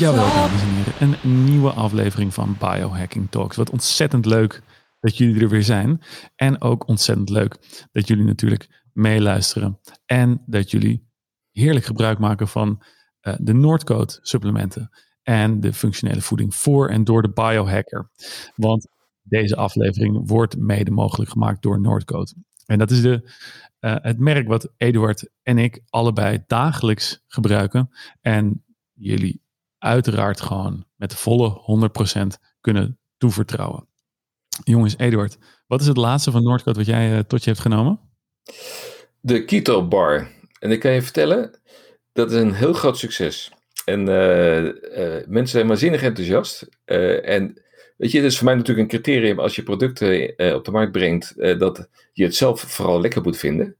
Jawel, dames en heren. Een nieuwe aflevering van Biohacking Talks. Wat ontzettend leuk dat jullie er weer zijn. En ook ontzettend leuk dat jullie natuurlijk meeluisteren. En dat jullie heerlijk gebruik maken van uh, de Noordcode supplementen. En de functionele voeding voor en door de biohacker. Want deze aflevering wordt mede mogelijk gemaakt door Noordcode. En dat is de, uh, het merk wat Eduard en ik allebei dagelijks gebruiken. En jullie uiteraard gewoon met volle 100% kunnen toevertrouwen. Jongens, Eduard, wat is het laatste van Noordcoat wat jij uh, tot je hebt genomen? De Keto Bar. En ik kan je vertellen, dat is een heel groot succes. En uh, uh, mensen zijn waanzinnig enthousiast. en weet je, het is voor mij natuurlijk een criterium als je producten op de markt brengt, dat je het zelf vooral lekker moet vinden.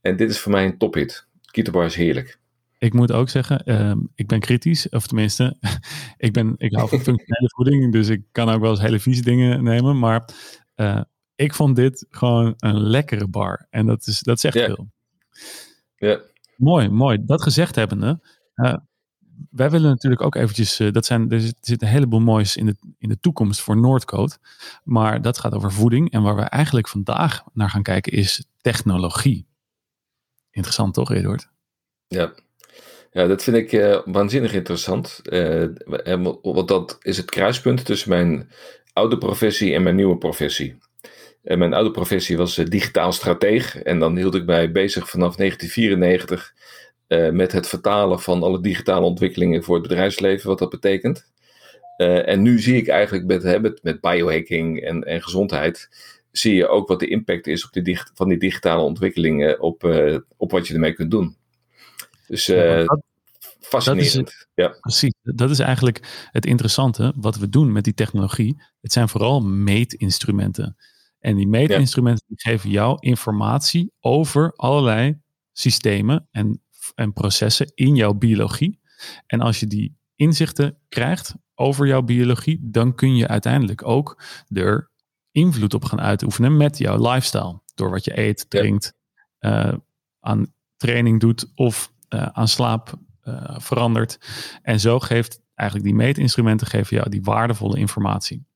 En dit is voor mij een tophit. Keto Bar is heerlijk. Ik moet ook zeggen, uh, ik ben kritisch, of tenminste, ik, ben, ik hou van functionele voeding, dus ik kan ook wel eens hele vieze dingen nemen. Maar uh, ik vond dit gewoon een lekkere bar. En dat, is, dat zegt veel. Ja. Mooi, mooi. Dat gezegd hebbende, uh, wij willen natuurlijk ook eventjes, dat zijn, er zit, er zit een heleboel moois in de, in de toekomst voor Noordcoat. Maar dat gaat over voeding. En waar we eigenlijk vandaag naar gaan kijken is technologie. Interessant toch, Eduard? Ja, ja, dat vind ik uh, waanzinnig interessant. Uh, want dat is het kruispunt tussen mijn oude professie en mijn nieuwe professie. En mijn oude professie was uh, digitaal strateeg. En dan hield ik mij bezig vanaf 1994 met het vertalen van alle digitale ontwikkelingen voor het bedrijfsleven, wat dat betekent. en nu zie ik eigenlijk met, met, met biohacking en, en gezondheid, zie je ook wat de impact is op die van die digitale ontwikkelingen op, op wat je ermee kunt doen. Dus uh, dat, fascinerend. Dat is, ja. Precies, dat is eigenlijk het interessante wat we doen met die technologie. Het zijn vooral meetinstrumenten. En die meetinstrumenten ja. geven jou informatie over allerlei systemen en, en processen in jouw biologie. En als je die inzichten krijgt over jouw biologie, dan kun je uiteindelijk ook er invloed op gaan uitoefenen met jouw lifestyle. Door wat je eet, drinkt, ja. uh, aan training doet of uh, aan slaap uh, verandert. En zo geeft eigenlijk die meetinstrumenten geven jou die waardevolle informatie.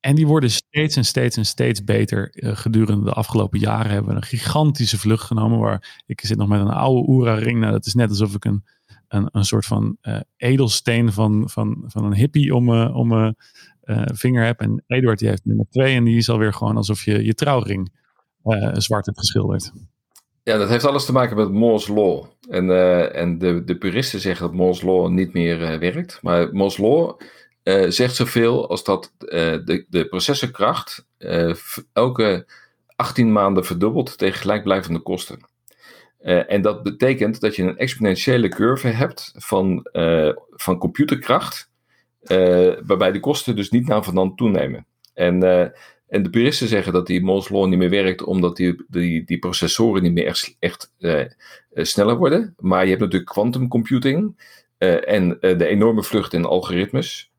En die worden steeds en steeds en steeds beter. Uh, gedurende de afgelopen jaren hebben we een gigantische vlucht genomen. Waar ik zit nog met een oude Oura-ring. Nou, dat is net alsof ik een, een, een soort van uh, edelsteen van, van, van een hippie om mijn om uh, vinger heb. En Eduard die heeft nummer twee. En die is alweer gewoon alsof je je trouwring zwart hebt geschilderd. Ja, dat heeft alles te maken met Moore's Law. En, uh, en de, de puristen zeggen dat Moore's Law niet meer uh, werkt. Maar Moore's Law uh, zegt zoveel als dat de, de processorkracht elke 18 maanden verdubbelt tegen gelijkblijvende kosten. en dat betekent dat je een exponentiële curve hebt van, van computerkracht, waarbij de kosten dus niet naar van dan toenemen. En en de puristen zeggen dat die Moore's Law niet meer werkt omdat die, die, die processoren niet meer echt, echt uh, sneller worden. Maar je hebt natuurlijk quantum computing uh, en de enorme vlucht in algoritmes,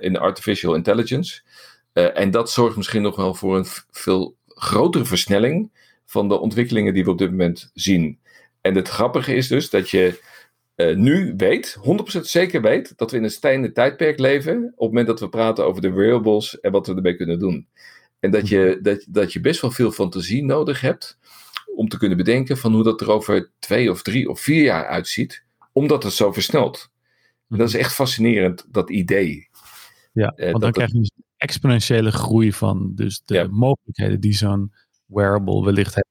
in artificial intelligence. en dat zorgt misschien nog wel voor een veel grotere versnelling van de ontwikkelingen die we op dit moment zien. En het grappige is dus dat je nu weet, 100% zeker weet, dat we in een stijgende tijdperk leven. op het moment dat we praten over de wearables en wat we ermee kunnen doen. En dat je, dat, dat je best wel veel fantasie nodig hebt om te kunnen bedenken van hoe dat er over twee of drie of vier jaar uitziet, omdat het zo versnelt. En dat is echt fascinerend, dat idee. Ja, want dan dat, krijg je dus exponentiële groei van dus de ja. mogelijkheden die zo'n wearable wellicht heeft.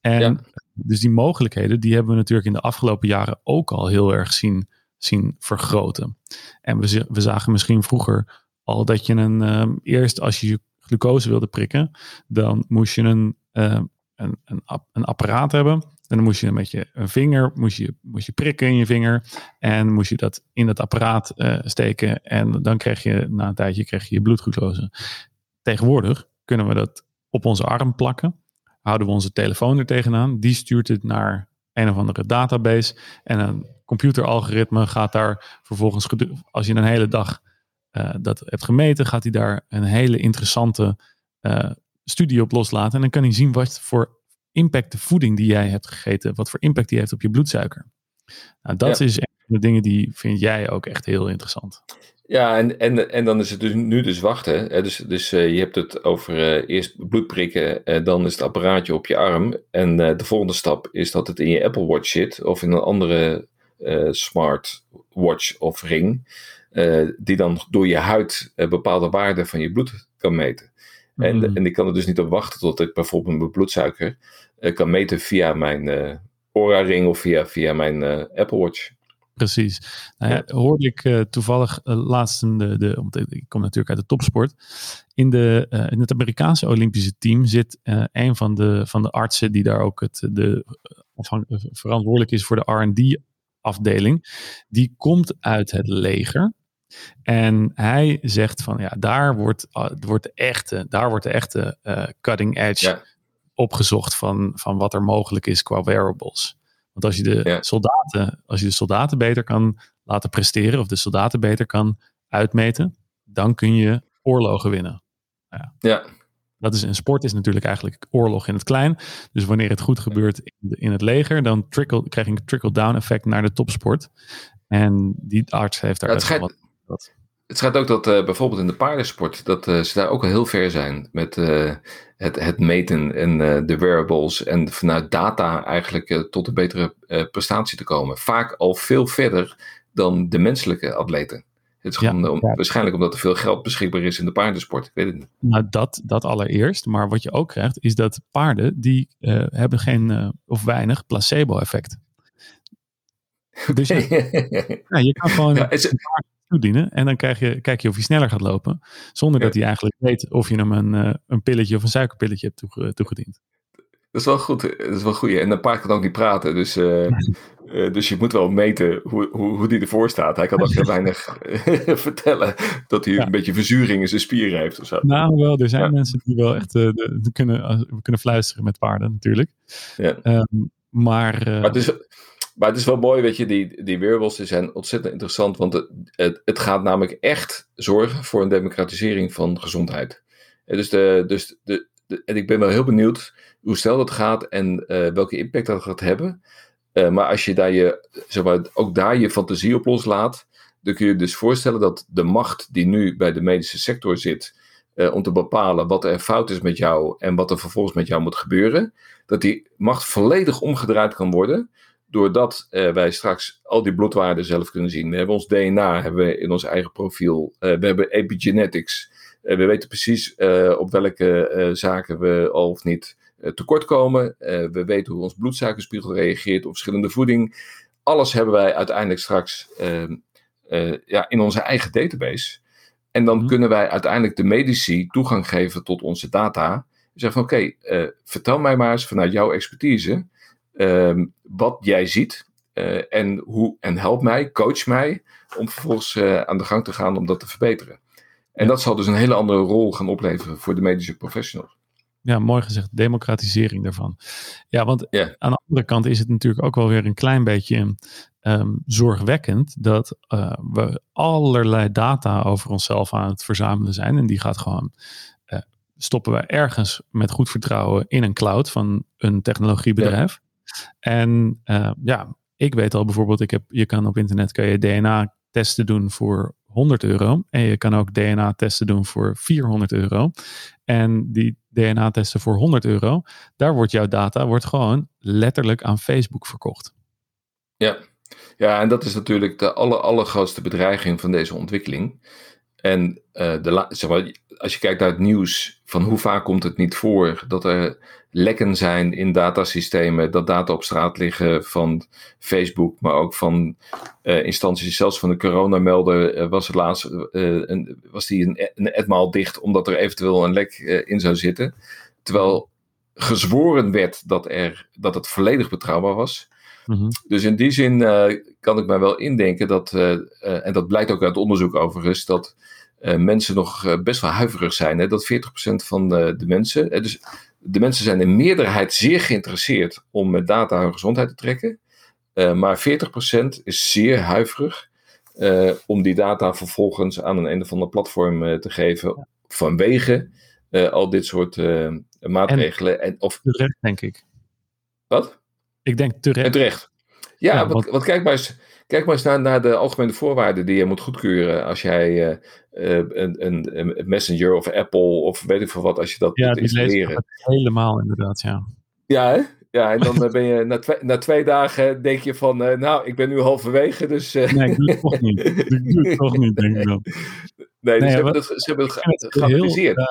En ja. dus die mogelijkheden, die hebben we natuurlijk in de afgelopen jaren ook al heel erg zien, zien vergroten. En we, we zagen misschien vroeger al dat je een, um, eerst als je je glucose wilde prikken, dan moest je een, uh, een, een, een, apparaat hebben. En dan moest je met je een vinger moest je, moest je prikken in je vinger. En moest je dat in het apparaat uh, steken. En dan kreeg je na een tijdje kreeg je, je bloedglucose. Tegenwoordig kunnen we dat op onze arm plakken. Houden we onze telefoon er tegenaan. Die stuurt het naar een of andere database. En een computeralgoritme gaat daar vervolgens, als je een hele dag uh, dat hebt gemeten, gaat hij daar een hele interessante uh, studie op loslaten. En dan kan hij zien wat voor impact de voeding die jij hebt gegeten, wat voor impact die heeft op je bloedsuiker. Nou, dat ja. is de dingen die vind jij ook echt heel interessant. Ja, en, en, en dan is het dus nu dus wachten. Hè? Dus, dus uh, je hebt het over uh, eerst bloed prikken, uh, dan is het apparaatje op je arm. En de volgende stap is dat het in je Apple Watch zit of in een andere smart watch of ring. Die dan door je huid bepaalde waarden van je bloed kan meten. Mm. En, en ik kan er dus niet op wachten tot ik bijvoorbeeld mijn bloedsuiker kan meten via mijn Aura ring of via, via mijn Apple Watch. Precies. Nou ja, hoorde ik uh, toevallig uh, laatst, in de, de, ik kom natuurlijk uit de topsport. In, de, uh, in het Amerikaanse Olympische team zit een van de, van de artsen die daar ook het, de, verantwoordelijk is voor de RD-afdeling. Die komt uit het leger. En hij zegt van ja, daar wordt, wordt de echte, daar wordt de echte cutting edge opgezocht van, van wat er mogelijk is qua wearables. Want als je de soldaten, als je de soldaten beter kan laten presteren of de soldaten beter kan uitmeten, dan kun je oorlogen winnen. Nou ja. ja. Dat is een sport is natuurlijk eigenlijk oorlog in het klein. Dus wanneer het goed gebeurt in, in het leger, dan trickle, krijg je een trickle-down effect naar de topsport. En die arts heeft daar. Ja, het, wat, het schijnt ook dat uh, bijvoorbeeld in de paardensport, dat uh, ze daar ook al heel ver zijn met uh, het, het meten en de wearables en vanuit data eigenlijk tot een betere prestatie te komen. Vaak al veel verder dan de menselijke atleten. Het is gewoon om, waarschijnlijk omdat er veel geld beschikbaar is in de paardensport. Ik weet het niet. Nou, dat, dat allereerst. Maar wat je ook krijgt, is dat paarden die hebben geen of weinig placebo-effect. Dus ja, je kan gewoon ja, toedienen. En dan krijg je, kijk je of hij sneller gaat lopen. Zonder dat hij eigenlijk weet of je hem een, uh, een pilletje of een suikerpilletje hebt toege, toegediend. Dat is wel goed. Dat is wel goed. En een paard kan ook niet praten. Dus, uh, uh, dus je moet wel meten hoe, hoe, hoe die ervoor staat. Hij kan ook heel weinig vertellen dat hij ja. een beetje verzuring in zijn spieren heeft. Of zo. Nou, wel, er zijn ja. mensen die wel echt de, de, kunnen, kunnen fluisteren met paarden, natuurlijk. Ja. Um, maar, maar het is, maar het is wel mooi, weet je, die, die zijn ontzettend interessant, want het, het, gaat namelijk echt zorgen voor een democratisering van gezondheid. En dus de, dus de, de, en ik ben wel heel benieuwd hoe snel dat gaat en uh, welke impact dat gaat hebben. Uh, maar als je daar je, zeg ook daar je fantasie op loslaat, dan kun je je dus voorstellen dat de macht die nu bij de medische sector zit, uh, om te bepalen wat er fout is met jou en wat er vervolgens met jou moet gebeuren, dat die macht volledig omgedraaid kan worden doordat uh, wij straks al die bloedwaarden zelf kunnen zien. We hebben ons DNA hebben we in ons eigen profiel. Uh, we hebben epigenetics. Uh, we weten precies op welke zaken we al of niet tekort komen. we weten hoe ons bloedsuikerspiegel reageert op verschillende voeding. Alles hebben wij uiteindelijk straks ehm, ja, in onze eigen database. En dan mm kunnen wij uiteindelijk de medici toegang geven tot onze data. Zeggen van oké, okay, vertel mij maar eens vanuit jouw expertise Ehm, wat jij ziet uh, en, hoe, en help mij, coach mij om vervolgens uh, aan de gang te gaan om dat te verbeteren. En dat zal dus een hele andere rol gaan opleveren voor de medische professionals. Ja, mooi gezegd, democratisering daarvan. Ja, want aan de andere kant is het natuurlijk ook wel weer een klein beetje um, zorgwekkend dat uh, we allerlei data over onszelf aan het verzamelen zijn. En die gaat gewoon, stoppen we ergens met goed vertrouwen in een cloud van een technologiebedrijf. En uh, ja, ik weet al bijvoorbeeld, ik heb, je kan op internet kan je DNA testen doen voor 100 euro. En je kan ook DNA testen doen voor 400 euro. En die DNA testen voor 100 euro, daar wordt jouw data wordt gewoon letterlijk aan Facebook verkocht. Ja, ja en dat is natuurlijk de aller, allergrootste bedreiging van deze ontwikkeling. En uh, de, zeg maar, als je kijkt naar het nieuws, van hoe vaak komt het niet voor dat er lekken zijn in datasystemen, dat data op straat liggen van Facebook, maar ook van uh, instanties, zelfs van de coronamelder uh, was het laatst, was die een, een etmaal dicht omdat er eventueel een lek in zou zitten. Terwijl gezworen werd dat, er, dat het volledig betrouwbaar was. Mm-hmm. Dus in die zin kan ik mij wel indenken dat, en dat blijkt ook uit onderzoek overigens, dat mensen nog best wel huiverig zijn. Hè? Dat 40% van de, de mensen, dus de mensen zijn in meerderheid zeer geïnteresseerd om met data hun gezondheid te trekken. maar 40% is zeer huiverig om die data vervolgens aan een een of ander platform te geven vanwege al dit soort maatregelen. En, en, of, terecht, denk ik. Wat? Ik denk terecht. En terecht. Ja, ja want, want, kijk maar eens, kijk maar eens naar, naar de algemene voorwaarden die je moet goedkeuren als jij uh, een, een, een, Messenger of Apple of weet ik veel wat, als je dat ja, moet installeren. Ja, helemaal inderdaad, ja. Ja, hè? Ja, en dan ben je na twee, na twee dagen denk je van, uh, nou, ik ben nu halverwege, dus... Uh... Nee, ik doe het toch niet. Ik doe het toch niet, denk ik dan. Nee, dus nee, ze, hebben het, ze hebben het geanalyseerd. Uh,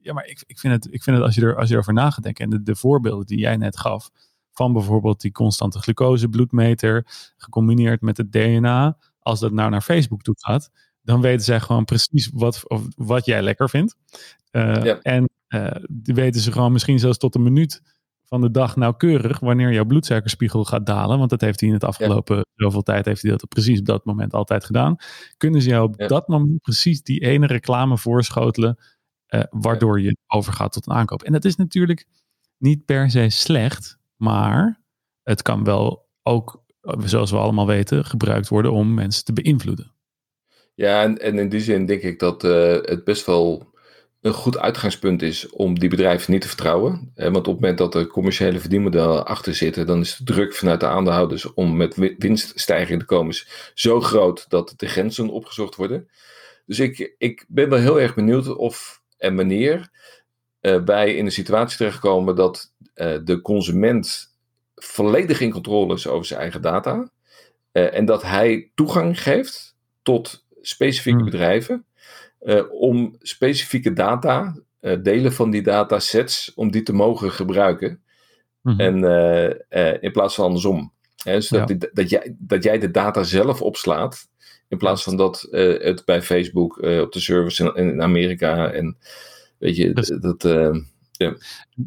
ja, maar ik, ik, vind het, ik vind het als je, er, als je erover na gaat denken, en de, de voorbeelden die jij net gaf, van bijvoorbeeld die constante glucose bloedmeter, gecombineerd met het DNA, als dat nou naar Facebook toe gaat, dan weten zij gewoon precies wat, of, wat jij lekker vindt. Uh, ja. En uh, weten ze gewoon misschien zelfs tot een minuut van de dag nauwkeurig wanneer jouw bloedsuikerspiegel gaat dalen. Want dat heeft hij in het afgelopen zoveel tijd, heeft hij dat precies op dat moment altijd gedaan. Kunnen ze jou op dat moment precies die ene reclame voorschotelen, uh, waardoor je overgaat tot een aankoop. En dat is natuurlijk niet per se slecht, maar het kan wel ook, zoals we allemaal weten, gebruikt worden om mensen te beïnvloeden. Ja, en, in die zin denk ik dat uh, het best wel een goed uitgangspunt is om die bedrijven niet te vertrouwen. Want op het moment dat er commerciële verdienmodellen achter zitten, dan is de druk vanuit de aandeelhouders om met winststijging te komen zo groot dat de grenzen opgezocht worden. Dus ik, ik ben wel heel erg benieuwd of en wanneer uh, wij in een situatie terechtkomen dat uh, de consument volledig in controle is over zijn eigen data. Uh, en dat hij toegang geeft tot specifieke hmm. bedrijven uh, om specifieke data, delen van die datasets, om die te mogen gebruiken. -hmm. En in plaats van andersom. Hè, dus ja. dat, dat, jij, dat jij de data zelf opslaat, in plaats van dat het bij Facebook op de service in, in, Amerika en weet je, dus, dat. Ja.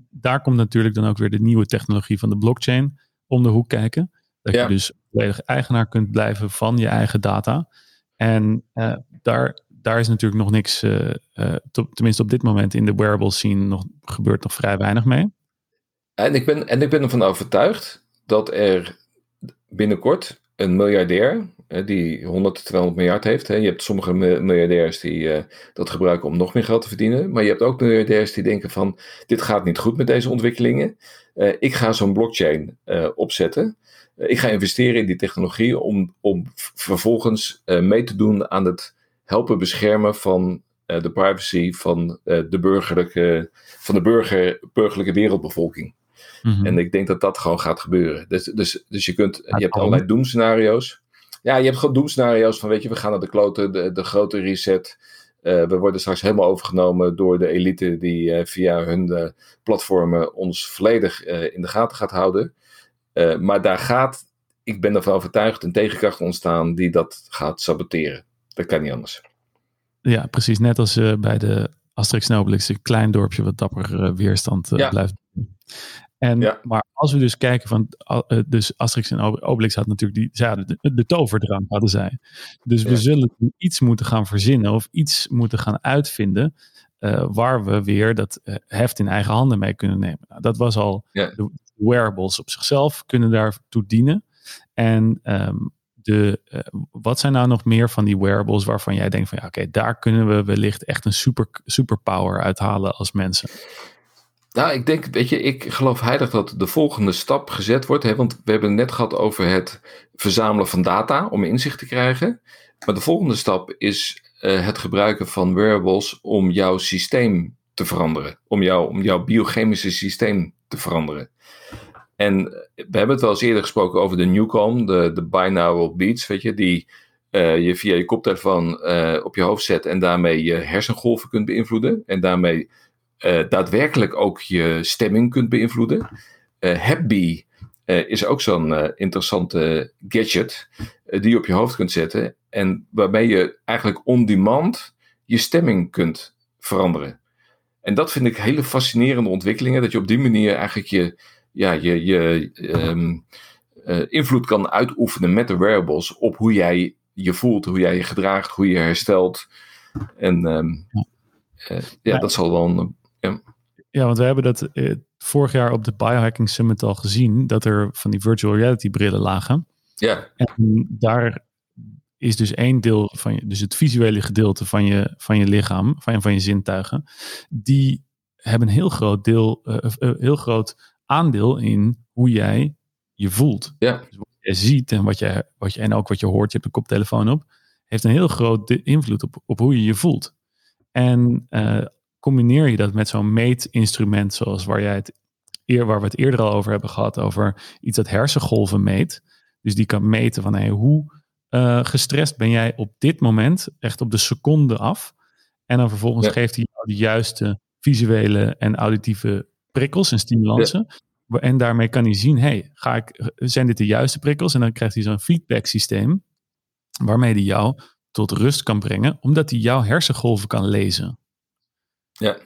Daar komt natuurlijk dan ook weer de nieuwe technologie van de blockchain om de hoek kijken. Dat ja. je dus volledig eigenaar kunt blijven van je eigen data. En daar daar is natuurlijk nog niks, uh, uh, tenminste op dit moment in de wearable scene, nog, gebeurt nog vrij weinig mee. En ik, ben, en ik ben ervan overtuigd dat er binnenkort een miljardair, die 100, 200 miljard heeft. Je hebt sommige miljardairs die uh, dat gebruiken om nog meer geld te verdienen. Maar je hebt ook miljardairs die denken van, dit gaat niet goed met deze ontwikkelingen. ik ga zo'n blockchain opzetten. ik ga investeren in die technologie om, om vervolgens mee te doen aan het helpen beschermen van de privacy van, de, burgerlijke, van de burger, burgerlijke wereldbevolking. Mm-hmm. En ik denk dat dat gewoon gaat gebeuren. Dus, dus, dus je, kunt, je hebt allerlei doemscenario's. Ja, je hebt gewoon doemscenario's van, weet je, we gaan naar de kloten, de, de grote reset. Uh, we worden straks helemaal overgenomen door de elite die via hun platformen ons volledig in de gaten gaat houden. maar daar gaat, ik ben ervan overtuigd, een tegenkracht ontstaan die dat gaat saboteren. Dat kan niet anders. Ja, precies. Net als bij de Asterix en Obelix, een klein dorpje wat dapper weerstand ja. blijft. En, ja. Maar als we dus kijken van, dus Asterix en Obelix had natuurlijk die, zij hadden de, de toverdrang hadden zij. Dus we zullen iets moeten gaan verzinnen of iets moeten gaan uitvinden waar we weer dat heft in eigen handen mee kunnen nemen. Nou, dat was al, de wearables op zichzelf kunnen daartoe dienen. En um, de, uh, wat zijn nou nog meer van die wearables waarvan jij denkt van ja, oké, daar kunnen we wellicht echt een super, superpower uithalen als mensen? Nou, ik denk, weet je, ik geloof heilig dat de volgende stap gezet wordt. Hè, want we hebben het net gehad over het verzamelen van data om inzicht te krijgen. Maar de volgende stap is uh, het gebruiken van wearables om jouw systeem te veranderen. Om, jou, om jouw biochemische systeem te veranderen. En we hebben het wel eens eerder gesproken over de Newcom, de, de binaural beats, weet je, die uh, je via je koptelefoon uh, op je hoofd zet en daarmee je hersengolven kunt beïnvloeden. En daarmee daadwerkelijk ook je stemming kunt beïnvloeden. Happy is ook zo'n interessante gadget die je op je hoofd kunt zetten en waarmee je eigenlijk on demand je stemming kunt veranderen. En dat vind ik hele fascinerende ontwikkelingen, dat je op die manier eigenlijk je ja, je, je um, uh, invloed kan uitoefenen met de wearables op hoe jij je voelt, hoe jij je gedraagt, hoe je herstelt. En um, uh, ja, ja, dat zal wel een. Ja. ja, want we hebben dat uh, vorig jaar op de Biohacking Summit al gezien, dat er van die virtual reality brillen lagen. Ja. En daar is dus één deel van je, dus het visuele gedeelte van je, van je lichaam, van je, van je zintuigen, die hebben een heel groot deel, heel groot aandeel in hoe jij je voelt. Ja. Dus je ziet en wat je, wat je, en ook wat je hoort, je hebt een koptelefoon op, heeft een heel groot invloed op, op hoe je je voelt. En uh, combineer je dat met zo'n meetinstrument zoals waar, jij het, eer, waar we het eerder al over hebben gehad, over iets dat hersengolven meet. Dus die kan meten van hey, hoe uh, gestrest ben jij op dit moment, echt op de seconde af. En dan vervolgens geeft hij jou de juiste visuele en auditieve prikkels en stimulansen. En daarmee kan hij zien, hey, ga ik, zijn dit de juiste prikkels? En dan krijgt hij zo'n feedback systeem waarmee hij jou tot rust kan brengen, omdat hij jouw hersengolven kan lezen. Ja.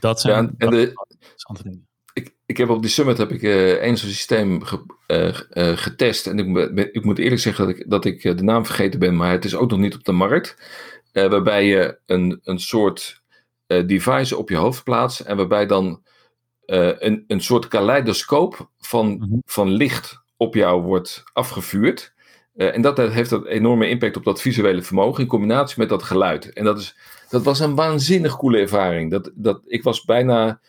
Dat zijn ja, en de, interessante dingen. Ik, ik heb op die summit heb ik uh, een zo'n systeem ge, uh, uh, getest. En ik, ik, moet eerlijk zeggen dat ik, dat ik de naam vergeten ben, maar het is ook nog niet op de markt. waarbij je een, een soort device op je hoofd plaatst en waarbij dan een, een soort kaleidoscoop van, mm -hmm. van licht op jou wordt afgevuurd. Uh, en dat heeft een enorme impact op dat visuele vermogen in combinatie met dat geluid. En dat, is, dat was een waanzinnig coole ervaring. Dat, dat, ik was bijna,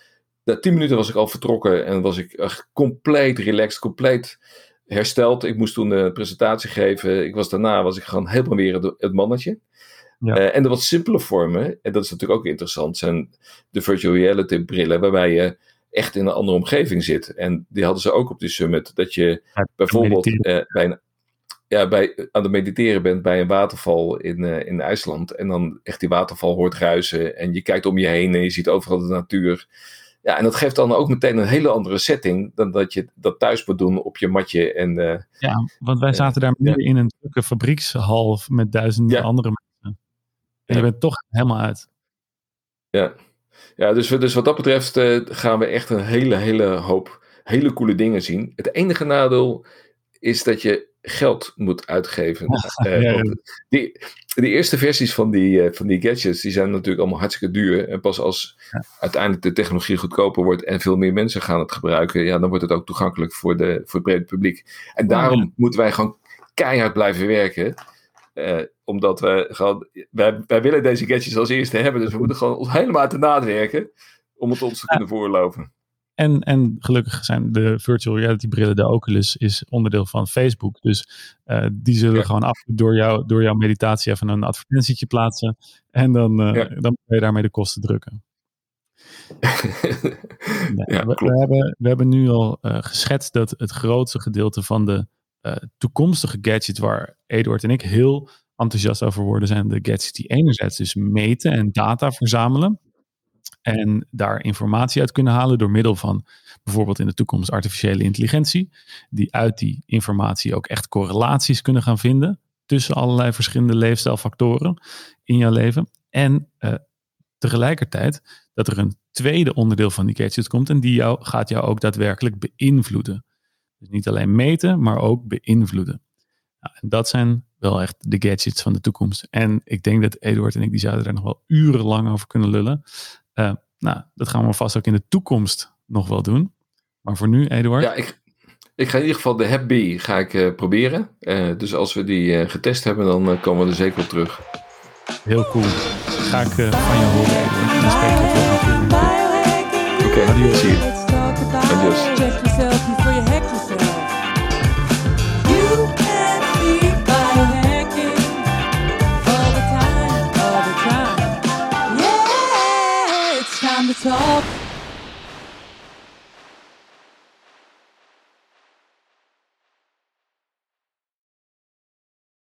na tien minuten was ik al vertrokken en was ik echt compleet relaxed, compleet hersteld. Ik moest toen een presentatie geven. Ik was daarna was ik gewoon helemaal weer het, het mannetje. Ja. Uh, en de wat simpele vormen, en dat is natuurlijk ook interessant, zijn de virtual reality brillen, waarbij je echt in een andere omgeving zit. En die hadden ze ook op die summit. Dat je ja, bijvoorbeeld uh, bij een ja, bij, aan het mediteren bent bij een waterval in, uh, in IJsland. En dan echt die waterval hoort ruisen. En je kijkt om je heen en je ziet overal de natuur. Ja, en dat geeft dan ook meteen een hele andere setting dan dat je dat thuis moet doen op je matje. En, uh, ja, want wij zaten daar midden in een drukke fabriekshal met duizenden ja. andere mensen. En je bent toch helemaal uit. Ja, ja dus, dus wat dat betreft uh, gaan we echt een hele, hele hoop hele coole dingen zien. Het enige nadeel is dat je geld moet uitgeven. Uh, ja, ja. Die, die eerste versies van die, uh, van die gadgets die zijn natuurlijk allemaal hartstikke duur. En pas als uiteindelijk de technologie goedkoper wordt en veel meer mensen gaan het gebruiken, ja, dan wordt het ook toegankelijk voor, de, voor het brede publiek. En daarom moeten wij gewoon keihard blijven werken. Uh, omdat we gewoon, wij, wij willen deze gadgets als eerste hebben, dus we moeten gewoon ons helemaal te nadenken om het ons te kunnen voorlopen. En, en gelukkig zijn de virtual reality brillen, de Oculus, is onderdeel van Facebook. Dus uh, die zullen ja. gewoon af door, jou, door jouw meditatie even een advertentietje plaatsen. En dan, uh, ja. dan kun je daarmee de kosten drukken. nee, ja, we, we, hebben, we hebben nu al uh, geschetst dat het grootste gedeelte van de toekomstige gadgets waar Eduard en ik heel enthousiast over worden, zijn de gadgets die enerzijds dus meten en data verzamelen. En daar informatie uit kunnen halen door middel van bijvoorbeeld in de toekomst artificiële intelligentie. Die uit die informatie ook echt correlaties kunnen gaan vinden tussen allerlei verschillende leefstijlfactoren in jouw leven. En uh, tegelijkertijd dat er een tweede onderdeel van die gadget komt en die jou, gaat jou ook daadwerkelijk beïnvloeden. Dus niet alleen meten, maar ook beïnvloeden. Nou, en dat zijn wel echt de gadgets van de toekomst. En ik denk dat Eduard en ik die zouden daar nog wel urenlang over kunnen lullen. Uh, nou, dat gaan we vast ook in de toekomst nog wel doen. Maar voor nu, Eduard. Ja, ik, ik ga in ieder geval de Happy ga ik uh, proberen. Uh, dus als we die getest hebben, dan komen we er zeker op terug. Heel cool. Ga ik van je horen, Eduard. En dan volgende keer. Oké, okay. Adios.